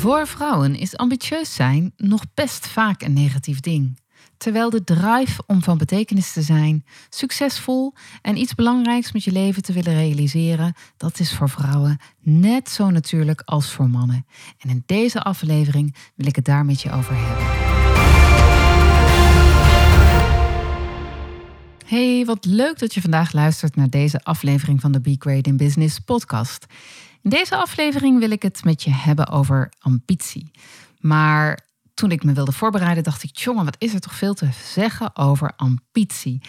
Voor vrouwen is ambitieus zijn nog best vaak een negatief ding. Terwijl de drive om van betekenis te zijn, succesvol en iets belangrijks met je leven te willen realiseren, dat is voor vrouwen net zo natuurlijk als voor mannen. En in deze aflevering wil ik het daar met je over hebben. Hey, wat leuk dat je vandaag luistert naar deze aflevering van de Be Great in Business podcast. In deze aflevering wil ik het met je hebben over ambitie. Maar toen ik me wilde voorbereiden, dacht ik, jongen, wat is er toch veel te zeggen over ambitie?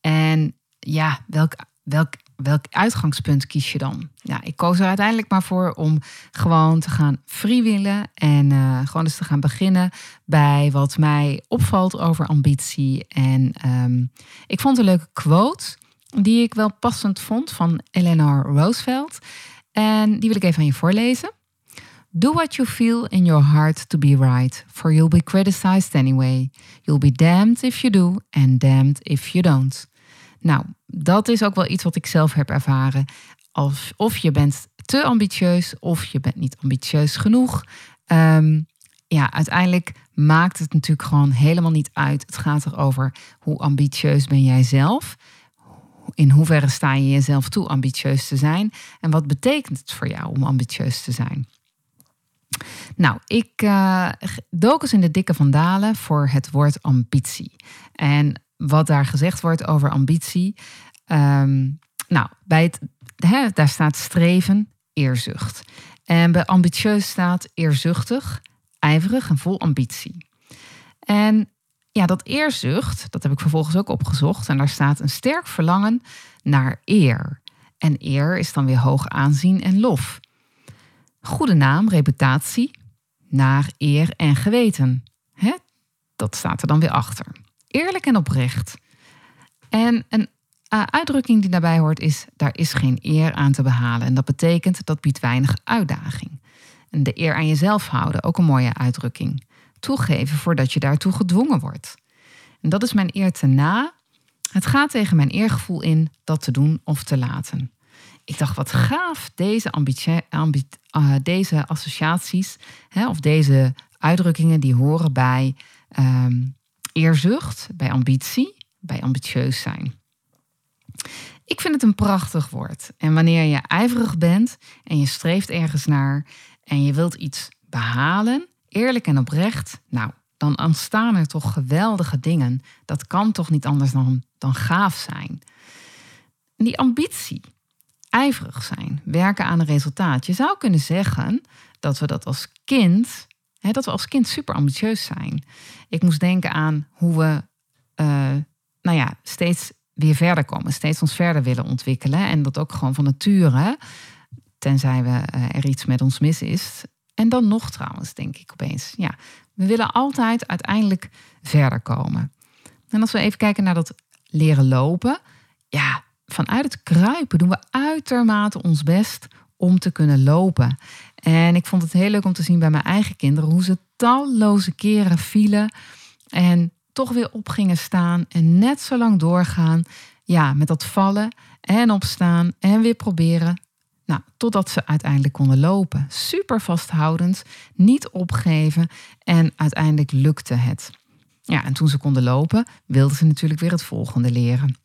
En ja, welk, welk, welk uitgangspunt kies je dan? Ja, ik koos er uiteindelijk maar voor om gewoon te gaan freewheelen en uh, gewoon eens te gaan beginnen bij wat mij opvalt over ambitie. En um, ik vond een leuke quote die ik wel passend vond van Eleanor Roosevelt. En die wil ik even aan je voorlezen. Do what you feel in your heart to be right, for you'll be criticized anyway. You'll be damned if you do and damned if you don't. Nou, dat is ook wel iets wat ik zelf heb ervaren. Of, of je bent te ambitieus of je bent niet ambitieus genoeg. Um, ja, uiteindelijk maakt het natuurlijk gewoon helemaal niet uit. Het gaat erover hoe ambitieus ben jij zelf in hoeverre sta je jezelf toe ambitieus te zijn? En wat betekent het voor jou om ambitieus te zijn? Nou, ik uh, dook eens in de dikke vandalen voor het woord ambitie. En wat daar gezegd wordt over ambitie. Um, nou, bij het, daar staat streven, eerzucht. En bij ambitieus staat eerzuchtig, ijverig en vol ambitie. En ja, dat eerzucht, dat heb ik vervolgens ook opgezocht. En daar staat een sterk verlangen naar eer. En eer is dan weer hoog aanzien en lof. Goede naam, reputatie, naar eer en geweten. Hè? Dat staat er dan weer achter. Eerlijk en oprecht. En een uitdrukking die daarbij hoort is: daar is geen eer aan te behalen. En dat betekent dat biedt weinig uitdaging. En de eer aan jezelf houden, ook een mooie uitdrukking toegeven voordat je daartoe gedwongen wordt. En dat is mijn eer te na. Het gaat tegen mijn eergevoel in dat te doen of te laten. Ik dacht, wat gaaf, deze, uh, deze associaties hè, of deze uitdrukkingen die horen bij um, eerzucht, bij ambitie, bij ambitieus zijn. Ik vind het een prachtig woord. En wanneer je ijverig bent en je streeft ergens naar en je wilt iets behalen, eerlijk en oprecht, nou, dan ontstaan er toch geweldige dingen. Dat kan toch niet anders dan, dan gaaf zijn. Die ambitie, ijverig zijn, werken aan een resultaat. Je zou kunnen zeggen dat we dat als kind, hè, dat we als kind super ambitieus zijn. Ik moest denken aan hoe we, uh, nou ja, steeds weer verder komen, steeds ons verder willen ontwikkelen. En dat ook gewoon van nature, tenzij we, uh, er iets met ons mis is, en dan nog trouwens, denk ik opeens. Ja, we willen altijd uiteindelijk verder komen. En als we even kijken naar dat leren lopen. Ja, vanuit het kruipen doen we uitermate ons best om te kunnen lopen. En ik vond het heel leuk om te zien bij mijn eigen kinderen hoe ze talloze keren vielen en toch weer op gingen staan en net zo lang doorgaan. Ja, met dat vallen en opstaan en weer proberen nou, totdat ze uiteindelijk konden lopen. Super vasthoudend, niet opgeven en uiteindelijk lukte het. Ja, en toen ze konden lopen, wilden ze natuurlijk weer het volgende leren.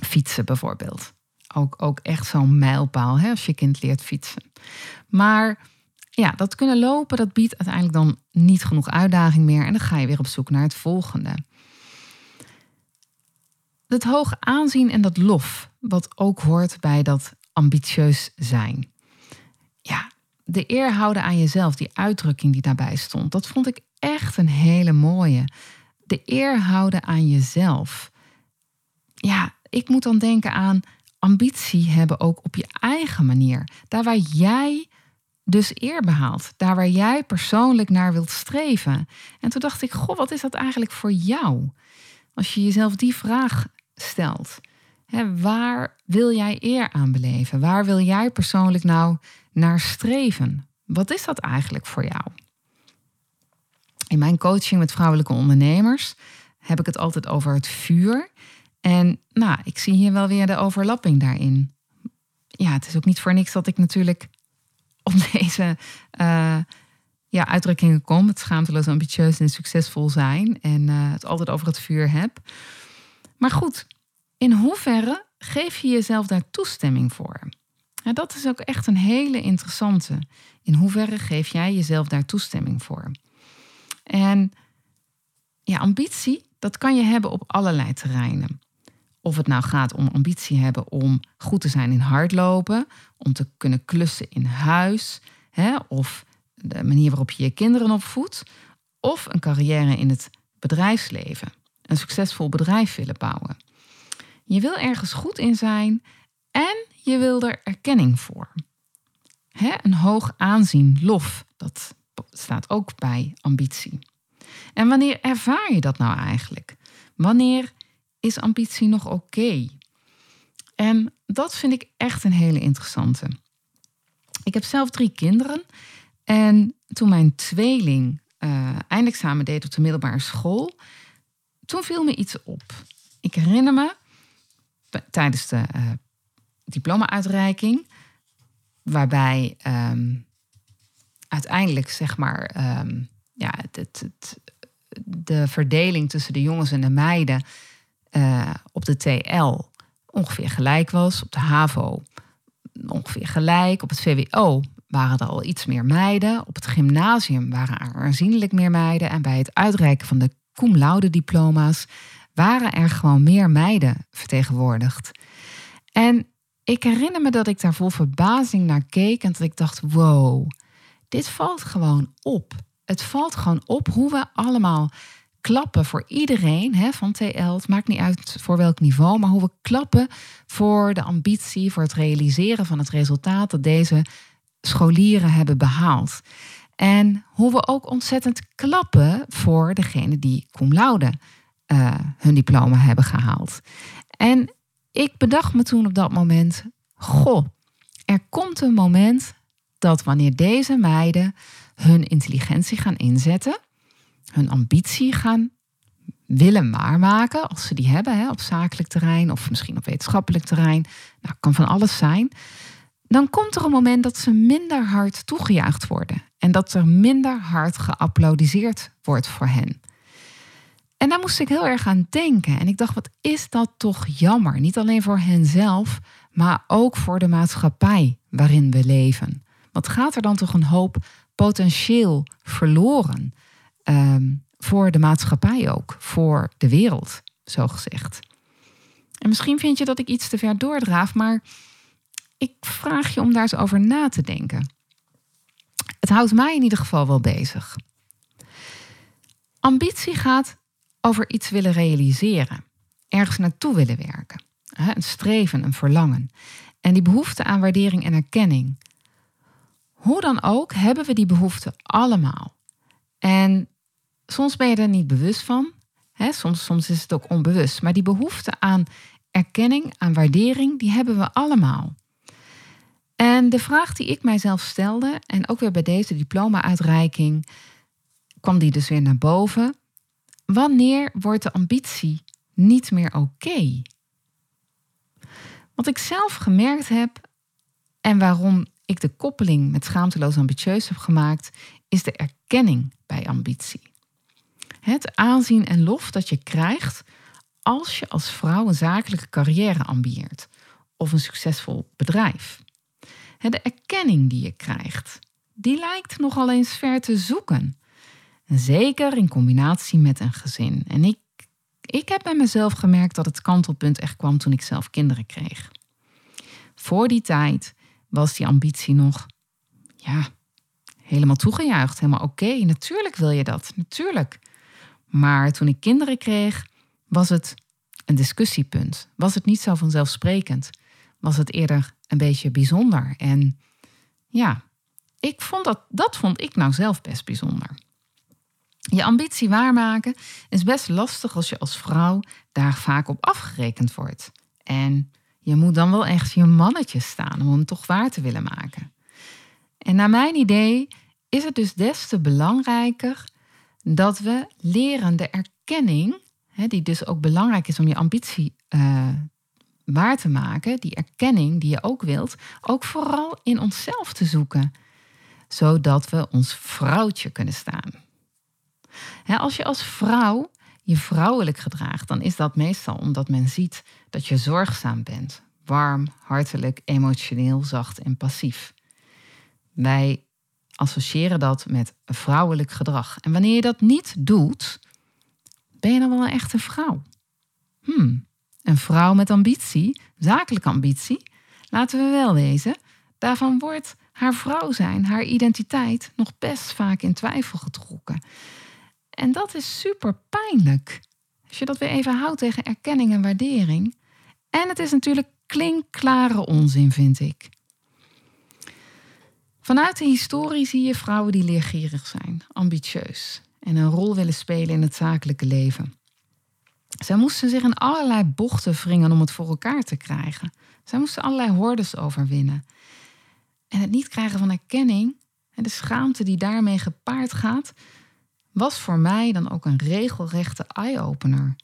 Fietsen bijvoorbeeld. Ook, ook echt zo'n mijlpaal hè, als je kind leert fietsen. Maar ja, dat kunnen lopen, dat biedt uiteindelijk dan niet genoeg uitdaging meer. En dan ga je weer op zoek naar het volgende. Het hoog aanzien en dat lof, wat ook hoort bij dat ambitieus zijn. Ja, de eer houden aan jezelf, die uitdrukking die daarbij stond, dat vond ik echt een hele mooie. De eer houden aan jezelf. Ja, ik moet dan denken aan ambitie hebben ook op je eigen manier. Daar waar jij dus eer behaalt. Daar waar jij persoonlijk naar wilt streven. En toen dacht ik, goh, wat is dat eigenlijk voor jou? Als je jezelf die vraag stelt. Waar wil jij eer aan beleven? Waar wil jij persoonlijk nou naar streven? Wat is dat eigenlijk voor jou? In mijn coaching met vrouwelijke ondernemers heb ik het altijd over het vuur. En nou, ik zie hier wel weer de overlapping daarin. Ja, het is ook niet voor niks dat ik natuurlijk op deze uh, ja, uitdrukkingen kom. Het schaamteloos, ambitieus en succesvol zijn. En uh, het altijd over het vuur heb. Maar goed, in hoeverre geef je jezelf daar toestemming voor? Dat is ook echt een hele interessante. In hoeverre geef jij jezelf daar toestemming voor? En ja, ambitie, dat kan je hebben op allerlei terreinen. Of het nou gaat om ambitie hebben om goed te zijn in hardlopen, om te kunnen klussen in huis, hè, of de manier waarop je je kinderen opvoedt, of een carrière in het bedrijfsleven, een succesvol bedrijf willen bouwen. Je wil ergens goed in zijn en je wil er erkenning voor. Hè, een hoog aanzien, lof, dat staat ook bij ambitie. En wanneer ervaar je dat nou eigenlijk? Wanneer is ambitie nog oké? En dat vind ik echt een hele interessante. Ik heb zelf drie kinderen. En toen mijn tweeling uh, eindexamen deed op de middelbare school, toen viel me iets op. Ik herinner me tijdens de uh, diploma-uitreiking, waarbij um, uiteindelijk zeg maar um, ja, het, het, de verdeling tussen de jongens en de meiden uh, op de TL ongeveer gelijk was. Op de HAVO ongeveer gelijk. Op het VWO waren er al iets meer meiden. Op het gymnasium waren er aanzienlijk meer meiden. En bij het uitreiken van de cum laude diploma's waren er gewoon meer meiden vertegenwoordigd. En ik herinner me dat ik daar vol verbazing naar keek en dat ik dacht: wow, dit valt gewoon op. Het valt gewoon op hoe we allemaal klappen voor iedereen hè, van TL. Het maakt niet uit voor welk niveau, maar hoe we klappen voor de ambitie, voor het realiseren van het resultaat dat deze scholieren hebben behaald. En hoe we ook ontzettend klappen voor degene die cum laude uh, hun diploma hebben gehaald. En ik bedacht me toen op dat moment: goh, er komt een moment dat wanneer deze meiden hun intelligentie gaan inzetten, hun ambitie gaan willen waarmaken, als ze die hebben hè, op zakelijk terrein of misschien op wetenschappelijk terrein, nou, kan van alles zijn, dan komt er een moment dat ze minder hard toegejuicht worden en dat er minder hard geapplaudiseerd wordt voor hen. En daar moest ik heel erg aan denken. En ik dacht, wat is dat toch jammer? Niet alleen voor henzelf, maar ook voor de maatschappij waarin we leven. Wat gaat er dan toch een hoop potentieel verloren? Ehm, voor de maatschappij ook, voor de wereld, zo gezegd. En misschien vind je dat ik iets te ver doordraaf, maar ik vraag je om daar eens over na te denken. Het houdt mij in ieder geval wel bezig. Ambitie gaat over iets willen realiseren, ergens naartoe willen werken. Een streven, een verlangen. En die behoefte aan waardering en erkenning. Hoe dan ook hebben we die behoefte allemaal. En soms ben je er niet bewust van. Hè? Soms, soms is het ook onbewust. Maar die behoefte aan erkenning, aan waardering, die hebben we allemaal. En de vraag die ik mijzelf stelde, en ook weer bij deze diploma-uitreiking, kwam die dus weer naar boven. Wanneer wordt de ambitie niet meer oké? Wat ik zelf gemerkt heb en waarom ik de koppeling met schaamteloos ambitieus heb gemaakt, is de erkenning bij ambitie. Het aanzien en lof dat je krijgt als je als vrouw een zakelijke carrière ambieert of een succesvol bedrijf. De erkenning die je krijgt, die lijkt nogal eens ver te zoeken. Zeker in combinatie met een gezin. En ik, ik heb bij mezelf gemerkt dat het kantelpunt echt kwam toen ik zelf kinderen kreeg. Voor die tijd was die ambitie nog, ja, helemaal toegejuicht. Helemaal oké, natuurlijk wil je dat, natuurlijk. Maar toen ik kinderen kreeg, was het een discussiepunt. Was het niet zo vanzelfsprekend. Was het eerder een beetje bijzonder. En ja, ik vond dat, dat vond ik nou zelf best bijzonder. Je ambitie waarmaken is best lastig als je als vrouw daar vaak op afgerekend wordt. En je moet dan wel echt je mannetje staan om hem toch waar te willen maken. En naar mijn idee is het dus des te belangrijker dat we leren de erkenning, die dus ook belangrijk is om je ambitie uh, waar te maken, die erkenning die je ook wilt, ook vooral in onszelf te zoeken, zodat we ons vrouwtje kunnen staan. Als je als vrouw je vrouwelijk gedraagt, dan is dat meestal omdat men ziet dat je zorgzaam bent, warm, hartelijk, emotioneel, zacht en passief. Wij associëren dat met vrouwelijk gedrag. En wanneer je dat niet doet, ben je dan wel een echte vrouw? Hmm, een vrouw met ambitie, zakelijke ambitie, laten we wel wezen, daarvan wordt haar vrouw zijn, haar identiteit, nog best vaak in twijfel getrokken. En dat is super pijnlijk. Als je dat weer even houdt tegen erkenning en waardering. En het is natuurlijk klinkklare onzin, vind ik. Vanuit de historie zie je vrouwen die leergierig zijn, ambitieus en een rol willen spelen in het zakelijke leven. Zij moesten zich in allerlei bochten wringen om het voor elkaar te krijgen. Zij moesten allerlei hordes overwinnen. En het niet krijgen van erkenning en de schaamte die daarmee gepaard gaat, was voor mij dan ook een regelrechte eye-opener.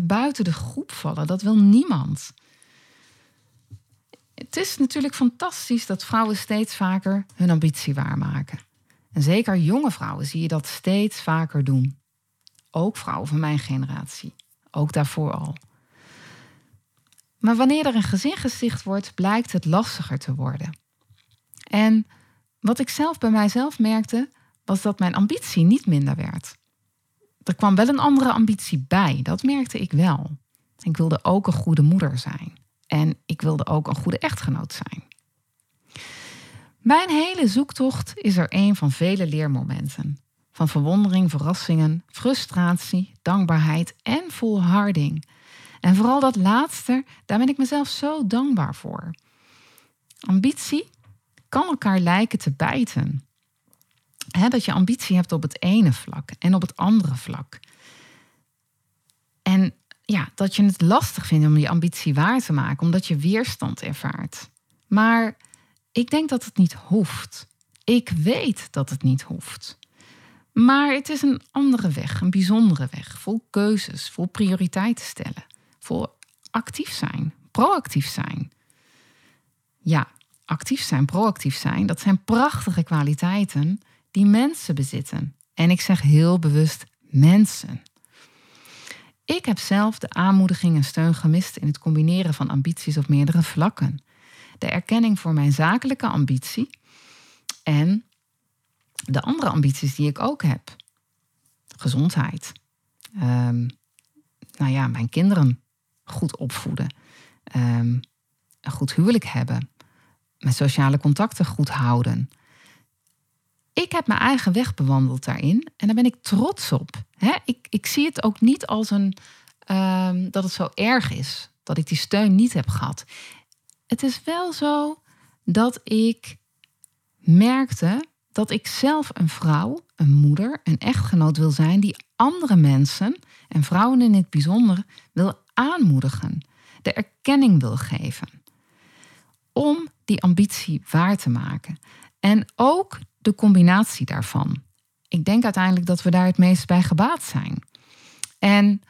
Buiten de groep vallen, dat wil niemand. Het is natuurlijk fantastisch dat vrouwen steeds vaker hun ambitie waarmaken. En zeker jonge vrouwen zie je dat steeds vaker doen. Ook vrouwen van mijn generatie. Ook daarvoor al. Maar wanneer er een gezin gesticht wordt, blijkt het lastiger te worden. En wat ik zelf bij mijzelf merkte, was dat mijn ambitie niet minder werd. Er kwam wel een andere ambitie bij, dat merkte ik wel. Ik wilde ook een goede moeder zijn. En ik wilde ook een goede echtgenoot zijn. Mijn hele zoektocht is er een van vele leermomenten. Van verwondering, verrassingen, frustratie, dankbaarheid en volharding. En vooral dat laatste, daar ben ik mezelf zo dankbaar voor. Ambitie kan elkaar lijken te bijten. Dat je ambitie hebt op het ene vlak en op het andere vlak. En ja, dat je het lastig vindt om je ambitie waar te maken, omdat je weerstand ervaart. Maar ik denk dat het niet hoeft. Ik weet dat het niet hoeft. Maar het is een andere weg, een bijzondere weg, vol keuzes, vol prioriteiten stellen, vol actief zijn, proactief zijn. Ja, actief zijn, proactief zijn, dat zijn prachtige kwaliteiten die mensen bezitten. En ik zeg heel bewust mensen. Ik heb zelf de aanmoediging en steun gemist in het combineren van ambities op meerdere vlakken. De erkenning voor mijn zakelijke ambitie en de andere ambities die ik ook heb. Gezondheid. Um, nou ja, mijn kinderen goed opvoeden. Um, een goed huwelijk hebben. Mijn sociale contacten goed houden. Ik heb mijn eigen weg bewandeld daarin en daar ben ik trots op. ik, ik zie het ook niet als een, um, dat het zo erg is dat ik die steun niet heb gehad. Het is wel zo dat ik merkte dat ik zelf een vrouw, een moeder, een echtgenoot wil zijn die andere mensen en vrouwen in het bijzonder wil aanmoedigen, de erkenning wil geven. Om die ambitie waar te maken. En ook de combinatie daarvan. Ik denk uiteindelijk dat we daar het meest bij gebaat zijn. En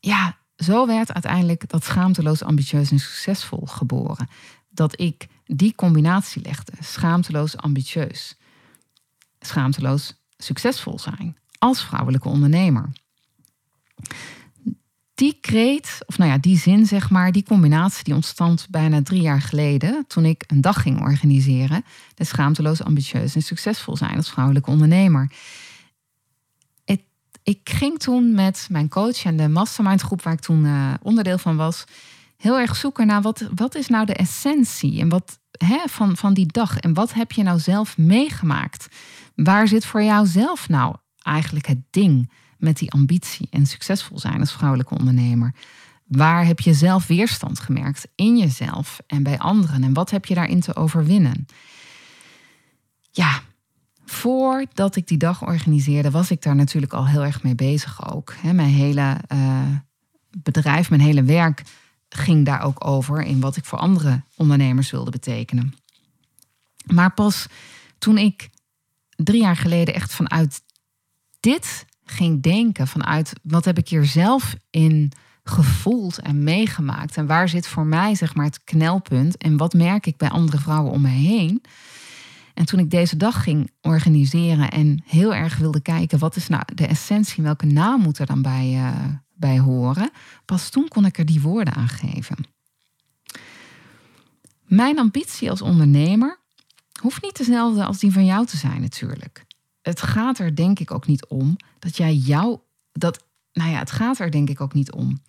ja, zo werd uiteindelijk dat schaamteloos, ambitieus en succesvol geboren. Dat ik die combinatie legde, schaamteloos, ambitieus schaamteloos succesvol zijn als vrouwelijke ondernemer. Die kreet, of nou ja, die zin zeg maar, die combinatie die ontstond bijna drie jaar geleden toen ik een dag ging organiseren. De schaamteloos, ambitieus en succesvol zijn als vrouwelijke ondernemer. ik ging toen met mijn coach en de mastermind groep waar ik toen uh, onderdeel van was, heel erg zoeken naar wat, wat is nou de essentie en wat, hè, van, van die dag en wat heb je nou zelf meegemaakt Waar zit voor jou zelf nou eigenlijk het ding met die ambitie en succesvol zijn als vrouwelijke ondernemer? Waar heb je zelf weerstand gemerkt in jezelf en bij anderen? En wat heb je daarin te overwinnen? Ja, voordat ik die dag organiseerde, was ik daar natuurlijk al heel erg mee bezig ook. mijn hele uh, bedrijf, mijn hele werk ging daar ook over in wat ik voor andere ondernemers wilde betekenen. Maar pas toen ik drie jaar geleden echt vanuit dit ging denken, vanuit wat heb ik hier zelf in gevoeld en meegemaakt en waar zit voor mij zeg maar het knelpunt en wat merk ik bij andere vrouwen om me heen. En toen ik deze dag ging organiseren en heel erg wilde kijken wat is nou de essentie, welke naam moet er dan bij, uh, bij horen, pas toen kon ik er die woorden aan geven. Mijn ambitie als ondernemer hoeft niet dezelfde als die van jou te zijn natuurlijk. Het gaat er denk ik ook niet om dat jij jou, dat, nou ja, het gaat er denk ik ook niet om.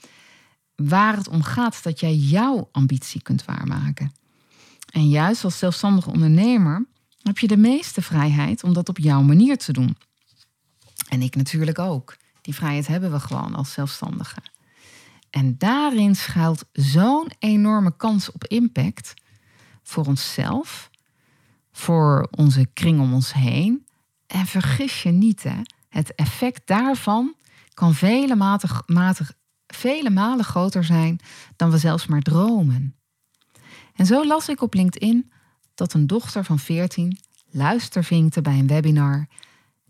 Waar het om gaat, dat jij jouw ambitie kunt waarmaken. En juist als zelfstandig ondernemer heb je de meeste vrijheid om dat op jouw manier te doen. En ik natuurlijk ook. Die vrijheid hebben we gewoon als zelfstandigen. En daarin schuilt zo'n enorme kans op impact voor onszelf, voor onze kring om ons heen. En vergis je niet, hè, het effect daarvan kan vele, matig, matig, vele malen groter zijn dan we zelfs maar dromen. En zo las ik op LinkedIn dat een dochter van 14 luistervinkte bij een webinar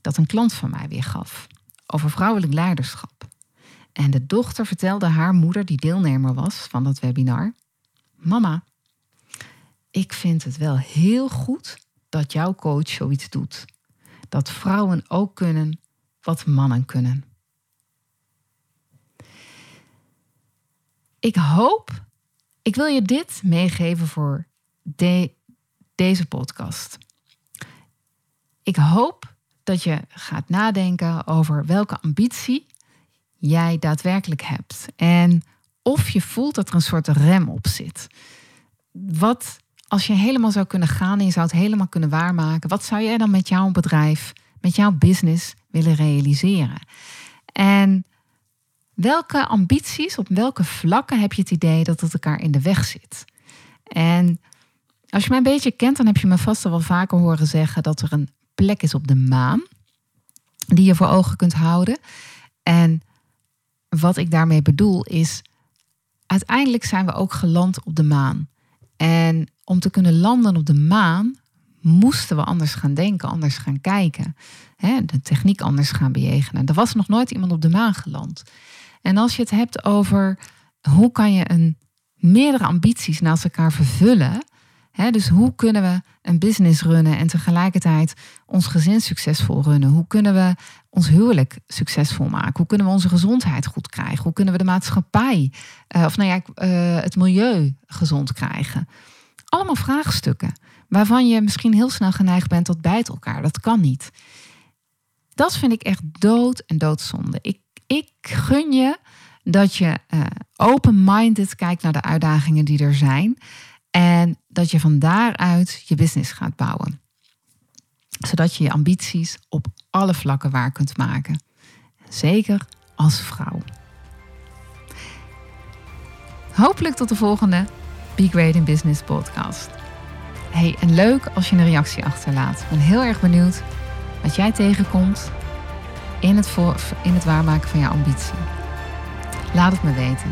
dat een klant van mij weer gaf over vrouwelijk leiderschap. En de dochter vertelde haar moeder, die deelnemer was van dat webinar: Mama, ik vind het wel heel goed dat jouw coach zoiets doet. Dat vrouwen ook kunnen wat mannen kunnen. Ik hoop, ik wil je dit meegeven voor de, deze podcast. Ik hoop dat je gaat nadenken over welke ambitie jij daadwerkelijk hebt. En of je voelt dat er een soort rem op zit. Wat als je helemaal zou kunnen gaan en je zou het helemaal kunnen waarmaken, wat zou jij dan met jouw bedrijf, met jouw business willen realiseren? En welke ambities, op welke vlakken heb je het idee dat het elkaar in de weg zit? En als je mij een beetje kent, dan heb je me vast wel vaker horen zeggen dat er een plek is op de maan die je voor ogen kunt houden. En wat ik daarmee bedoel is, uiteindelijk zijn we ook geland op de maan. En om te kunnen landen op de maan moesten we anders gaan denken, anders gaan kijken. Hè, de techniek anders gaan bejegenen. Er was nog nooit iemand op de maan geland. En als je het hebt over hoe kan je een, meerdere ambities naast elkaar vervullen, dus hoe kunnen we een business runnen en tegelijkertijd ons gezin succesvol runnen? Hoe kunnen we ons huwelijk succesvol maken? Hoe kunnen we onze gezondheid goed krijgen? Hoe kunnen we de maatschappij, uh, of nou ja, uh, het milieu gezond krijgen? Allemaal vraagstukken waarvan je misschien heel snel geneigd bent tot bijt elkaar. Dat kan niet. Dat vind ik echt dood en doodzonde. Ik, ik gun je dat je uh, open-minded kijkt naar de uitdagingen die er zijn. En dat je van daaruit je business gaat bouwen. Zodat je je ambities op alle vlakken waar kunt maken. Zeker als vrouw. Hopelijk tot de volgende Be Great in Business podcast. Hey, en leuk als je een reactie achterlaat. Ik ben heel erg benieuwd wat jij tegenkomt in het, voor, in het waarmaken van jouw ambitie. Laat het me weten.